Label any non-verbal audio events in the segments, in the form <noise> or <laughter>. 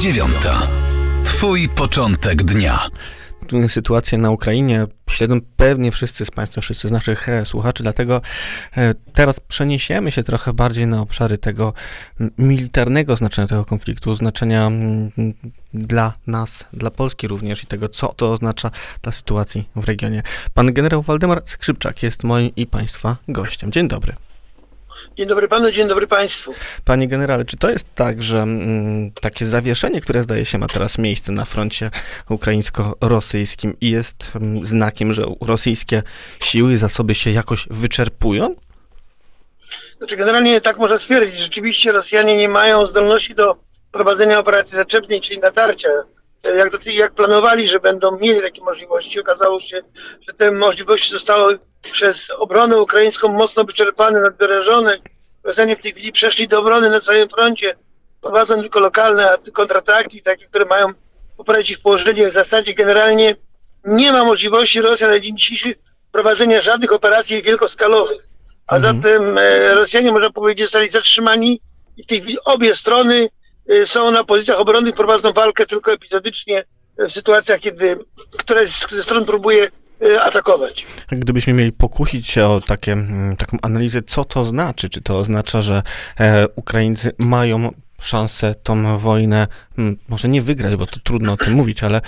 dziewiąta. Twój początek dnia sytuację na Ukrainie śledzą pewnie wszyscy z Państwa, wszyscy z naszych e, słuchaczy, dlatego e, teraz przeniesiemy się trochę bardziej na obszary tego militarnego znaczenia tego konfliktu, znaczenia dla nas, dla Polski również i tego, co to oznacza dla sytuacji w regionie. Pan generał Waldemar Skrzypczak jest moim i Państwa gościem. Dzień dobry. Dzień dobry panu, dzień dobry państwu. Panie generale, czy to jest tak, że mm, takie zawieszenie, które zdaje się ma teraz miejsce na froncie ukraińsko-rosyjskim i jest mm, znakiem, że rosyjskie siły i zasoby się jakoś wyczerpują? Znaczy generalnie tak można stwierdzić. Rzeczywiście Rosjanie nie mają zdolności do prowadzenia operacji zaczepnej, czyli natarcia. Jak, do, jak planowali, że będą mieli takie możliwości, okazało się, że te możliwości zostały przez obronę ukraińską mocno wyczerpane, nadwyrężone. Rosjanie w tej chwili przeszli do obrony na całym froncie, prowadzą tylko lokalne kontrataki, takie, które mają poprawić ich położenie. W zasadzie generalnie nie ma możliwości Rosja na dzień dzisiejszy prowadzenia żadnych operacji wielkoskalowych. A mhm. zatem e, Rosjanie, można powiedzieć, zostali zatrzymani i w tej chwili obie strony e, są na pozycjach obronnych, prowadzą walkę tylko epizodycznie w sytuacjach, kiedy któraś ze stron próbuje atakować. Gdybyśmy mieli pokusić się o takie, mm, taką analizę, co to znaczy? Czy to oznacza, że e, Ukraińcy mają szansę tą wojnę, mm, może nie wygrać, bo to trudno o tym mówić, ale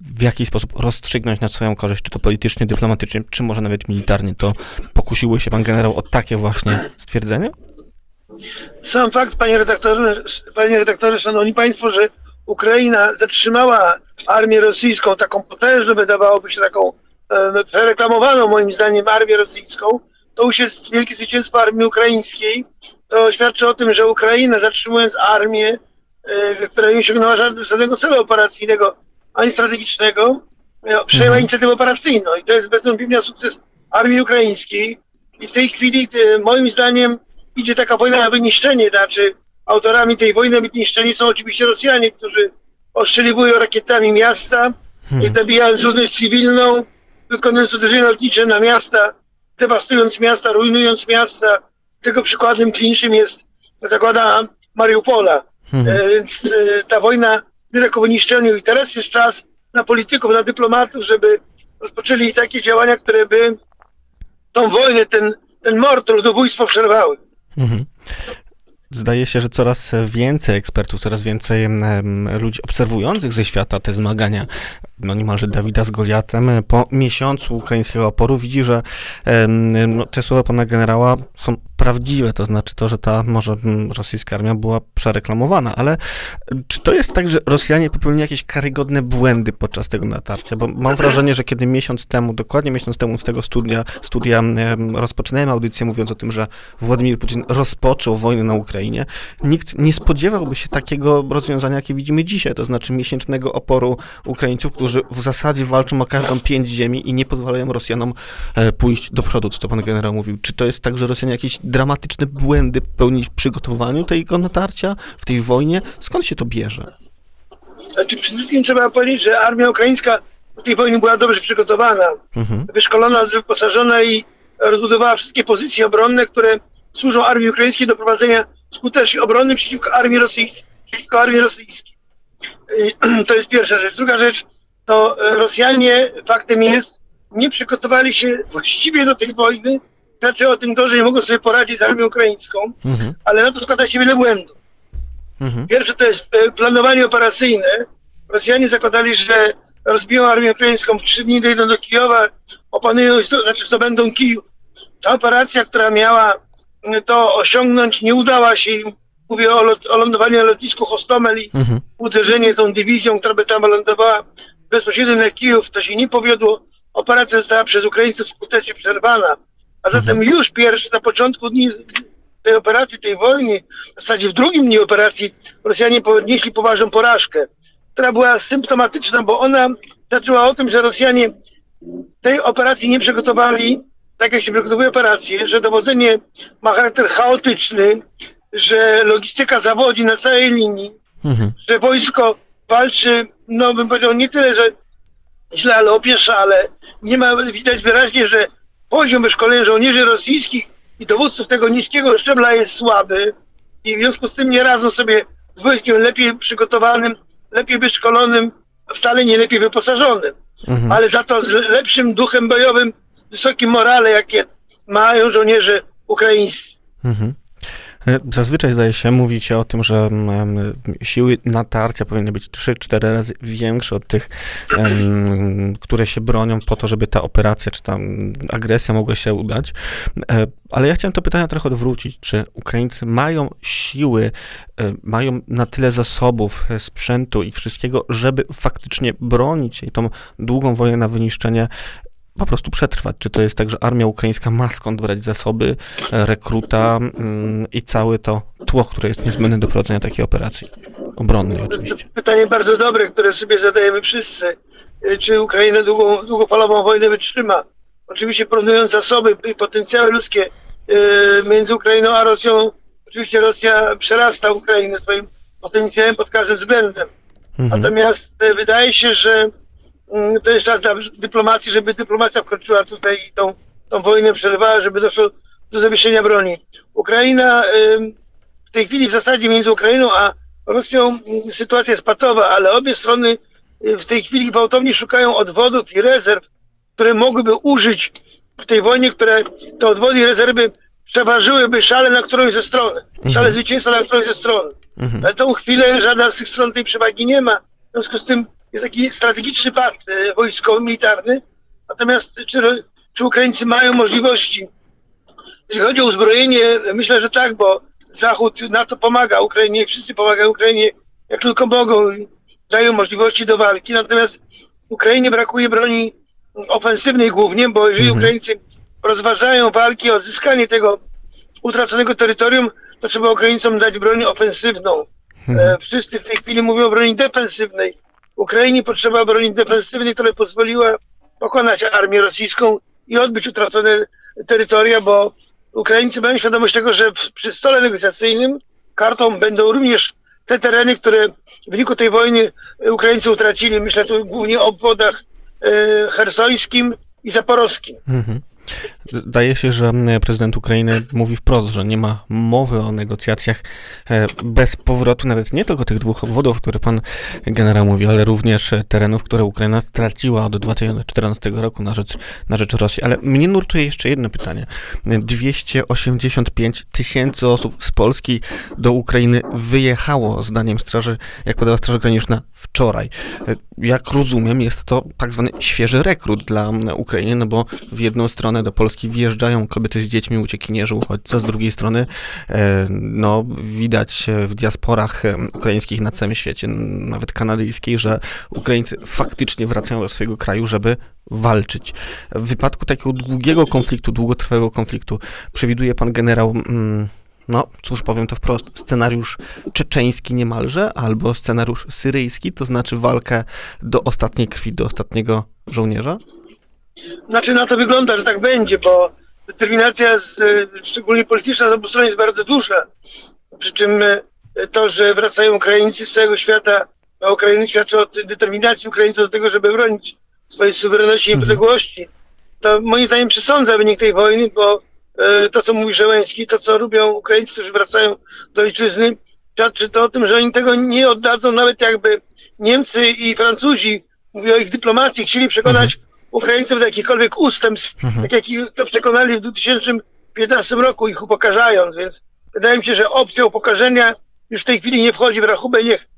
w jakiś sposób rozstrzygnąć na swoją korzyść, czy to politycznie, dyplomatycznie, czy może nawet militarnie, to pokusiły się pan generał o takie właśnie stwierdzenie? Sam fakt, panie redaktorze, panie redaktorze, szanowni państwo, że Ukraina zatrzymała armię rosyjską, taką potężną, wydawałoby się taką e, przereklamowaną moim zdaniem armię rosyjską, to już jest wielkie zwycięstwo armii ukraińskiej. To świadczy o tym, że Ukraina zatrzymując armię, e, która nie osiągnęła żadnego celu operacyjnego ani strategicznego, e, przejęła mhm. inicjatywę operacyjną i to jest bez wątpienia sukces armii ukraińskiej. I w tej chwili, e, moim zdaniem, idzie taka wojna na wyniszczenie, znaczy Autorami tej wojny wyniszczeni są oczywiście Rosjanie, którzy ostrzeliwują rakietami miasta hmm. i zabijając ludność cywilną, wykonując uderzenia lotnicze na miasta, dewastując miasta, rujnując miasta. Tego przykładem klinicznym jest zakłada Mariupola. Hmm. E, więc e, ta wojna zmierza ku wyniszczeniu i teraz jest czas na polityków, na dyplomatów, żeby rozpoczęli takie działania, które by tą wojnę, ten, ten mord, ludobójstwo przerwały. Hmm. Zdaje się, że coraz więcej ekspertów, coraz więcej ludzi obserwujących ze świata te zmagania, no niemalże Dawida z Goliatem, po miesiącu ukraińskiego oporu widzi, że no, te słowa pana generała są prawdziwe, to znaczy to, że ta może rosyjska armia była przereklamowana, ale czy to jest tak, że Rosjanie popełnili jakieś karygodne błędy podczas tego natarcia? Bo mam wrażenie, że kiedy miesiąc temu, dokładnie miesiąc temu z tego studia, studia rozpoczynałem audycję mówiąc o tym, że Władimir Putin rozpoczął wojnę na Ukrainie, nikt nie spodziewałby się takiego rozwiązania, jakie widzimy dzisiaj, to znaczy miesięcznego oporu Ukraińców, którzy w zasadzie walczą o każdą pięć ziemi i nie pozwalają Rosjanom e, pójść do przodu, co to pan generał mówił. Czy to jest tak, że Rosjanie jakieś dramatyczne błędy popełnić w przygotowaniu tego natarcia, w tej wojnie? Skąd się to bierze? Znaczy, przede wszystkim trzeba powiedzieć, że armia ukraińska w tej wojnie była dobrze przygotowana, mhm. wyszkolona, wyposażona i rozbudowała wszystkie pozycje obronne, które służą armii ukraińskiej do prowadzenia skutecznej obrony przeciwko armii rosyjskiej. Przeciwko armii rosyjskiej. <clears throat> To jest pierwsza rzecz. Druga rzecz, to Rosjanie, faktem jest, nie przygotowali się właściwie do tej wojny, znaczy o tym nie mogą sobie poradzić z armią ukraińską, mhm. ale na to składa się wiele błędów. Mhm. Pierwsze to jest e, planowanie operacyjne. Rosjanie zakładali, że rozbiją armię ukraińską w trzy dni, dojdą do Kijowa, opanują, znaczy zdobędą Kijów. Ta operacja, która miała e, to osiągnąć, nie udała się im. Mówię o, lot, o lądowaniu na lotnisku Hostomel i mhm. uderzenie tą dywizją, która by tam lądowała bezpośrednio na Kijów, to się nie powiodło. Operacja została przez Ukraińców skutecznie przerwana. A zatem mhm. już pierwszy, na początku dni tej operacji, tej wojny, w zasadzie w drugim dniu operacji, Rosjanie ponieśli poważną porażkę, która była symptomatyczna, bo ona zaczęła o tym, że Rosjanie tej operacji nie przygotowali, tak jak się przygotowuje operacje, że dowodzenie ma charakter chaotyczny, że logistyka zawodzi na całej linii, mhm. że wojsko walczy, no bym powiedział, nie tyle, że źle, ale opiesza, ale nie ma, widać wyraźnie, że poziom wyszkolenia żołnierzy rosyjskich i dowódców tego niskiego szczebla jest słaby i w związku z tym nie radzą sobie z wojskiem lepiej przygotowanym, lepiej wyszkolonym, wcale nie lepiej wyposażonym, mhm. ale za to z lepszym duchem bojowym, wysokim morale, jakie mają żołnierze ukraińscy. Mhm. E, zazwyczaj zdaje się, mówi się o tym, że mm, siły natarcia powinny być 3-4 razy większe od tych, które się bronią po to, żeby ta operacja czy ta agresja mogła się udać. E, ale ja chciałem to pytanie trochę odwrócić. Czy Ukraińcy mają siły, e, mają na tyle zasobów, sprzętu i wszystkiego, żeby faktycznie bronić się i tą długą wojnę na wyniszczenie po prostu przetrwać. Czy to jest tak, że armia ukraińska ma skąd brać zasoby, e, rekruta mm, i całe to tło, które jest niezbędne do prowadzenia takiej operacji obronnej oczywiście? Pytanie bardzo dobre, które sobie zadajemy wszyscy. E, czy Ukraina długą, długofalową wojnę wytrzyma? Oczywiście porównując zasoby i potencjały ludzkie e, między Ukrainą a Rosją, oczywiście Rosja przerasta Ukrainę swoim potencjałem pod każdym względem. Mhm. Natomiast wydaje się, że to jest czas dla dyplomacji, żeby dyplomacja wkroczyła tutaj i tą, tą wojnę przerwała, żeby doszło do zawieszenia broni. Ukraina w tej chwili w zasadzie między Ukrainą a Rosją mm, sytuacja jest patowa, ale obie strony y, w tej chwili gwałtownie szukają odwodów i rezerw, które mogłyby użyć w tej wojnie, które te odwody i rezerwy przeważyłyby szale na którąś ze stron, szale mhm. zwycięstwa na którąś ze stron. Mhm. Ale tą chwilę żadna z tych stron tej przewagi nie ma. W związku z tym jest taki strategiczny pakt e, wojskowy, militarny. Natomiast czy, czy Ukraińcy mają możliwości? Jeśli chodzi o uzbrojenie, myślę, że tak, bo Zachód na to pomaga Ukrainie, wszyscy pomagają Ukrainie jak tylko mogą i dają możliwości do walki. Natomiast Ukrainie brakuje broni ofensywnej głównie, bo jeżeli mhm. Ukraińcy rozważają walki o odzyskanie tego utraconego terytorium, to trzeba Ukraińcom dać broń ofensywną. Mhm. E, wszyscy w tej chwili mówią o broni defensywnej. Ukrainie potrzeba broni defensywnej, która pozwoliła pokonać armię rosyjską i odbyć utracone terytoria, bo Ukraińcy mają świadomość tego, że przy stole negocjacyjnym kartą będą również te tereny, które w wyniku tej wojny Ukraińcy utracili. Myślę tu głównie o obwodach e, hersońskim i zaporowskim. Mhm. Zdaje się, że prezydent Ukrainy mówi wprost, że nie ma mowy o negocjacjach e, bez powrotu nawet nie tylko tych dwóch obwodów, które pan generał mówi, ale również terenów, które Ukraina straciła od 2014 roku na rzecz, na rzecz Rosji. Ale mnie nurtuje jeszcze jedno pytanie. 285 tysięcy osób z Polski do Ukrainy wyjechało, zdaniem straży, jak podała Straż Graniczna, wczoraj. Jak rozumiem, jest to tak zwany świeży rekrut dla Ukrainy, no bo w jedną stronę do Polski wjeżdżają kobiety z dziećmi, uciekinierzy, uchodźcy, z drugiej strony e, no, widać w diasporach e, ukraińskich na całym świecie, nawet kanadyjskiej, że Ukraińcy faktycznie wracają do swojego kraju, żeby walczyć. W wypadku takiego długiego konfliktu, długotrwałego konfliktu, przewiduje pan generał mm, no cóż, powiem to wprost, scenariusz czeczeński niemalże, albo scenariusz syryjski, to znaczy walkę do ostatniej krwi, do ostatniego żołnierza? Znaczy na to wygląda, że tak będzie, bo determinacja, z, szczególnie polityczna z obu stron jest bardzo duża. Przy czym e, to, że wracają Ukraińcy z całego świata na Ukrainę świadczy o determinacji Ukraińców do tego, żeby bronić swojej suwerenności i mhm. niepodległości. To moim zdaniem przesądza wynik tej wojny, bo to, co mówi Żeleński, to, co robią Ukraińcy, którzy wracają do ojczyzny, świadczy to o tym, że oni tego nie oddadzą, nawet jakby Niemcy i Francuzi, mówię o ich dyplomacji, chcieli przekonać mhm. Ukraińców do jakichkolwiek ustępstw, mhm. tak jak ich to przekonali w 2015 roku, ich upokarzając, więc wydaje mi się, że opcja upokarzenia już w tej chwili nie wchodzi w rachubę, niech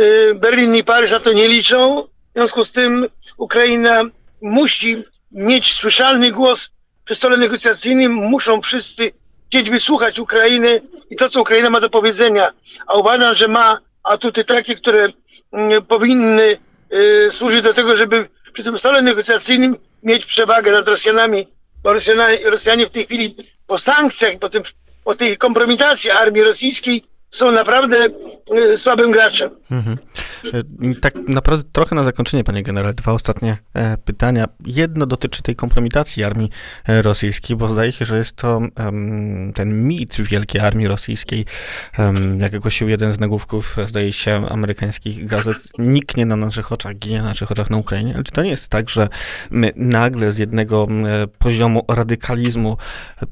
y, Berlin i Paryż na to nie liczą. W związku z tym Ukraina musi mieć słyszalny głos przy stole negocjacyjnym, muszą wszyscy chcieć wysłuchać Ukrainy i to, co Ukraina ma do powiedzenia. A uważam, że ma atuty takie, które mm, powinny y, służyć do tego, żeby przy tym stole negocjacyjnym mieć przewagę nad Rosjanami, bo Rosjanie, Rosjanie w tej chwili po sankcjach, po, tym, po tej kompromitacji armii rosyjskiej są naprawdę y, słabym graczem. Mhm. E, tak naprawdę trochę na zakończenie, panie generale, dwa ostatnie e, pytania. Jedno dotyczy tej kompromitacji armii e, rosyjskiej, bo zdaje się, że jest to um, ten mit wielkiej armii rosyjskiej, um, jak ogłosił jeden z nagłówków, zdaje się, amerykańskich gazet, niknie na naszych oczach, ginie na naszych oczach na Ukrainie. Ale czy to nie jest tak, że my nagle z jednego poziomu radykalizmu,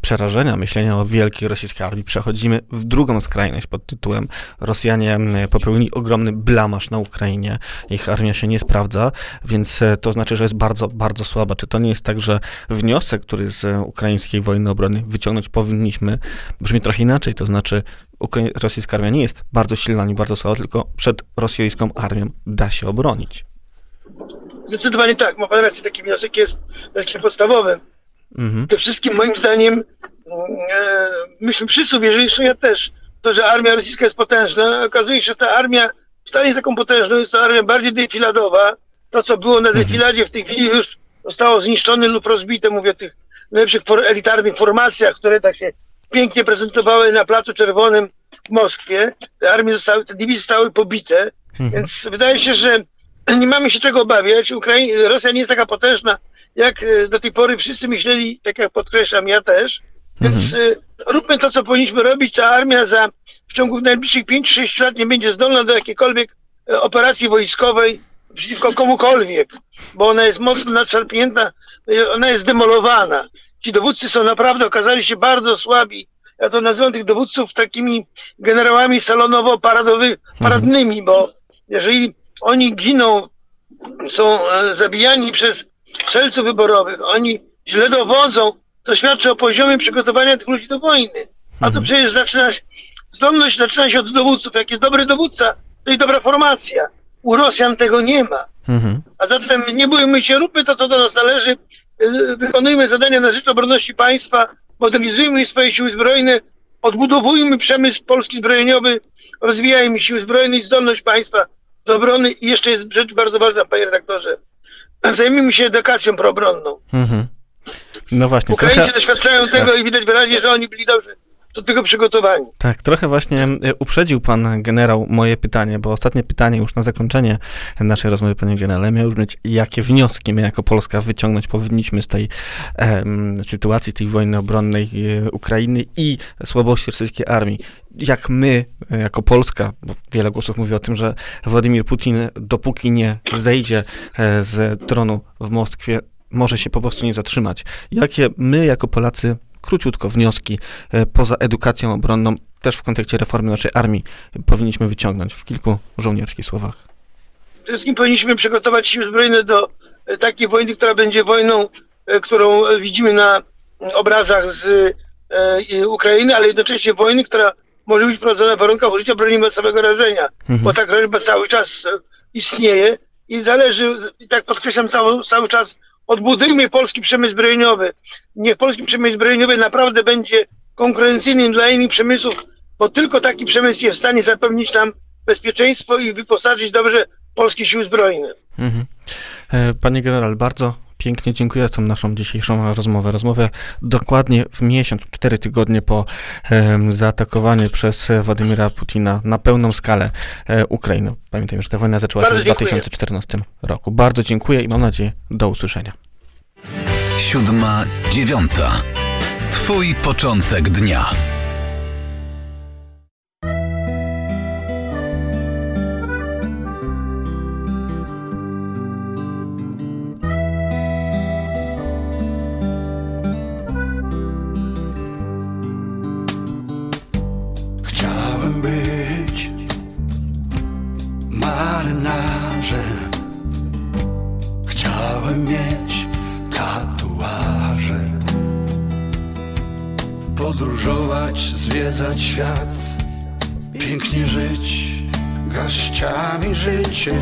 przerażenia, myślenia o wielkiej rosyjskiej armii przechodzimy w drugą skrajność pod tytułem Rosjanie popełnili ogromny blamasz na Ukrainie, ich armia się nie sprawdza, więc e, to znaczy, że jest bardzo, bardzo słaba. Czy to nie jest tak, że wniosek, który z ukraińskiej wojny obrony wyciągnąć powinniśmy, brzmi trochę inaczej, to znaczy rosyjska armia nie jest bardzo silna, nie bardzo słaba, tylko przed rosyjską armią da się obronić. Zdecydowanie tak, ma pan rację, taki wniosek jest wnioskiem podstawowym. Mhm. Te wszystkim moim zdaniem e, myśmy wszyscy uwierzyli, że ja też, to, że armia rosyjska jest potężna. Okazuje się, że ta armia wcale nie jest taką potężną, jest to armia bardziej defiladowa. To, co było na mhm. defiladzie, w tej chwili już zostało zniszczone lub rozbite. Mówię o tych najlepszych elitarnych formacjach, które tak się pięknie prezentowały na Placu Czerwonym w Moskwie. Te armie zostały, te dywizje zostały pobite, mhm. więc wydaje się, że <clears throat> nie mamy się czego obawiać. Ukraina, Rosja nie jest taka potężna, jak e, do tej pory wszyscy myśleli, tak jak podkreślam, ja też. Więc mhm. Róbmy to, co powinniśmy robić. Ta armia za w ciągu najbliższych 5-6 lat nie będzie zdolna do jakiejkolwiek y, operacji wojskowej przeciwko komukolwiek, bo ona jest mocno nadszarpnięta, y, ona jest demolowana. Ci dowódcy są naprawdę, okazali się bardzo słabi. Ja to nazywam tych dowódców takimi generałami salonowo-paradnymi, bo jeżeli oni giną, są e, zabijani przez strzelców wyborowych, oni źle dowodzą, to świadczy o poziomie przygotowania tych ludzi do wojny. A to mhm. przecież zaczyna się, zdolność zaczyna się od dowódców. Jak jest dobry dowódca, to i dobra formacja. U Rosjan tego nie ma. Mhm. A zatem nie bójmy się, róbmy to, co do nas należy, y, wykonujmy zadania na rzecz obronności państwa, modernizujmy swoje siły zbrojne, odbudowujmy przemysł polski zbrojeniowy, rozwijajmy siły zbrojne i zdolność państwa do obrony. I jeszcze jest rzecz bardzo ważna, panie redaktorze. Zajmijmy się edukacją proobronną. Mhm. No właśnie. Ukraińcy trochę... doświadczają tego tak. i widać wyraźnie, że oni byli dobrze do tego przygotowani. Tak, trochę właśnie e, uprzedził pan generał moje pytanie, bo ostatnie pytanie już na zakończenie naszej rozmowy, panie generale, miało brzmieć, jakie wnioski my jako Polska wyciągnąć powinniśmy z tej sytuacji, tej wojny obronnej e, Ukrainy i słabości rosyjskiej armii. Jak my, e, jako Polska, bo wiele głosów mówi o tym, że Władimir Putin, dopóki nie zejdzie z tronu w Moskwie, może się po prostu nie zatrzymać. Jakie my jako Polacy, króciutko wnioski e, poza edukacją obronną, też w kontekście reformy naszej armii, powinniśmy wyciągnąć w kilku żołnierskich słowach? Przede wszystkim powinniśmy przygotować siły zbrojne do e, takiej wojny, która będzie wojną, e, którą widzimy na obrazach z Ukrainy, ale jednocześnie wojny, która może być prowadzona w warunkach użycia broni masowego rażenia, mhm. bo ta groźba cały czas istnieje i zależy, i tak podkreślam cały, cały czas, odbudujmy polski przemysł zbrojeniowy. Niech polski przemysł zbrojeniowy naprawdę będzie konkurencyjnym dla innych przemysłów, bo tylko taki przemysł jest w stanie zapewnić nam bezpieczeństwo i wyposażyć dobrze polskie siły zbrojne. Mhm. E, panie general, bardzo pięknie dziękuję za tą naszą dzisiejszą rozmowę. Rozmowę dokładnie w miesiąc, cztery tygodnie po e, zaatakowaniu przez Władimira Putina na pełną skalę e, Ukrainy. Pamiętajmy, że ta wojna zaczęła się w 2014 roku. Bardzo dziękuję i mam nadzieję do usłyszenia. Siódma, dziewiąta. Twój początek dnia. should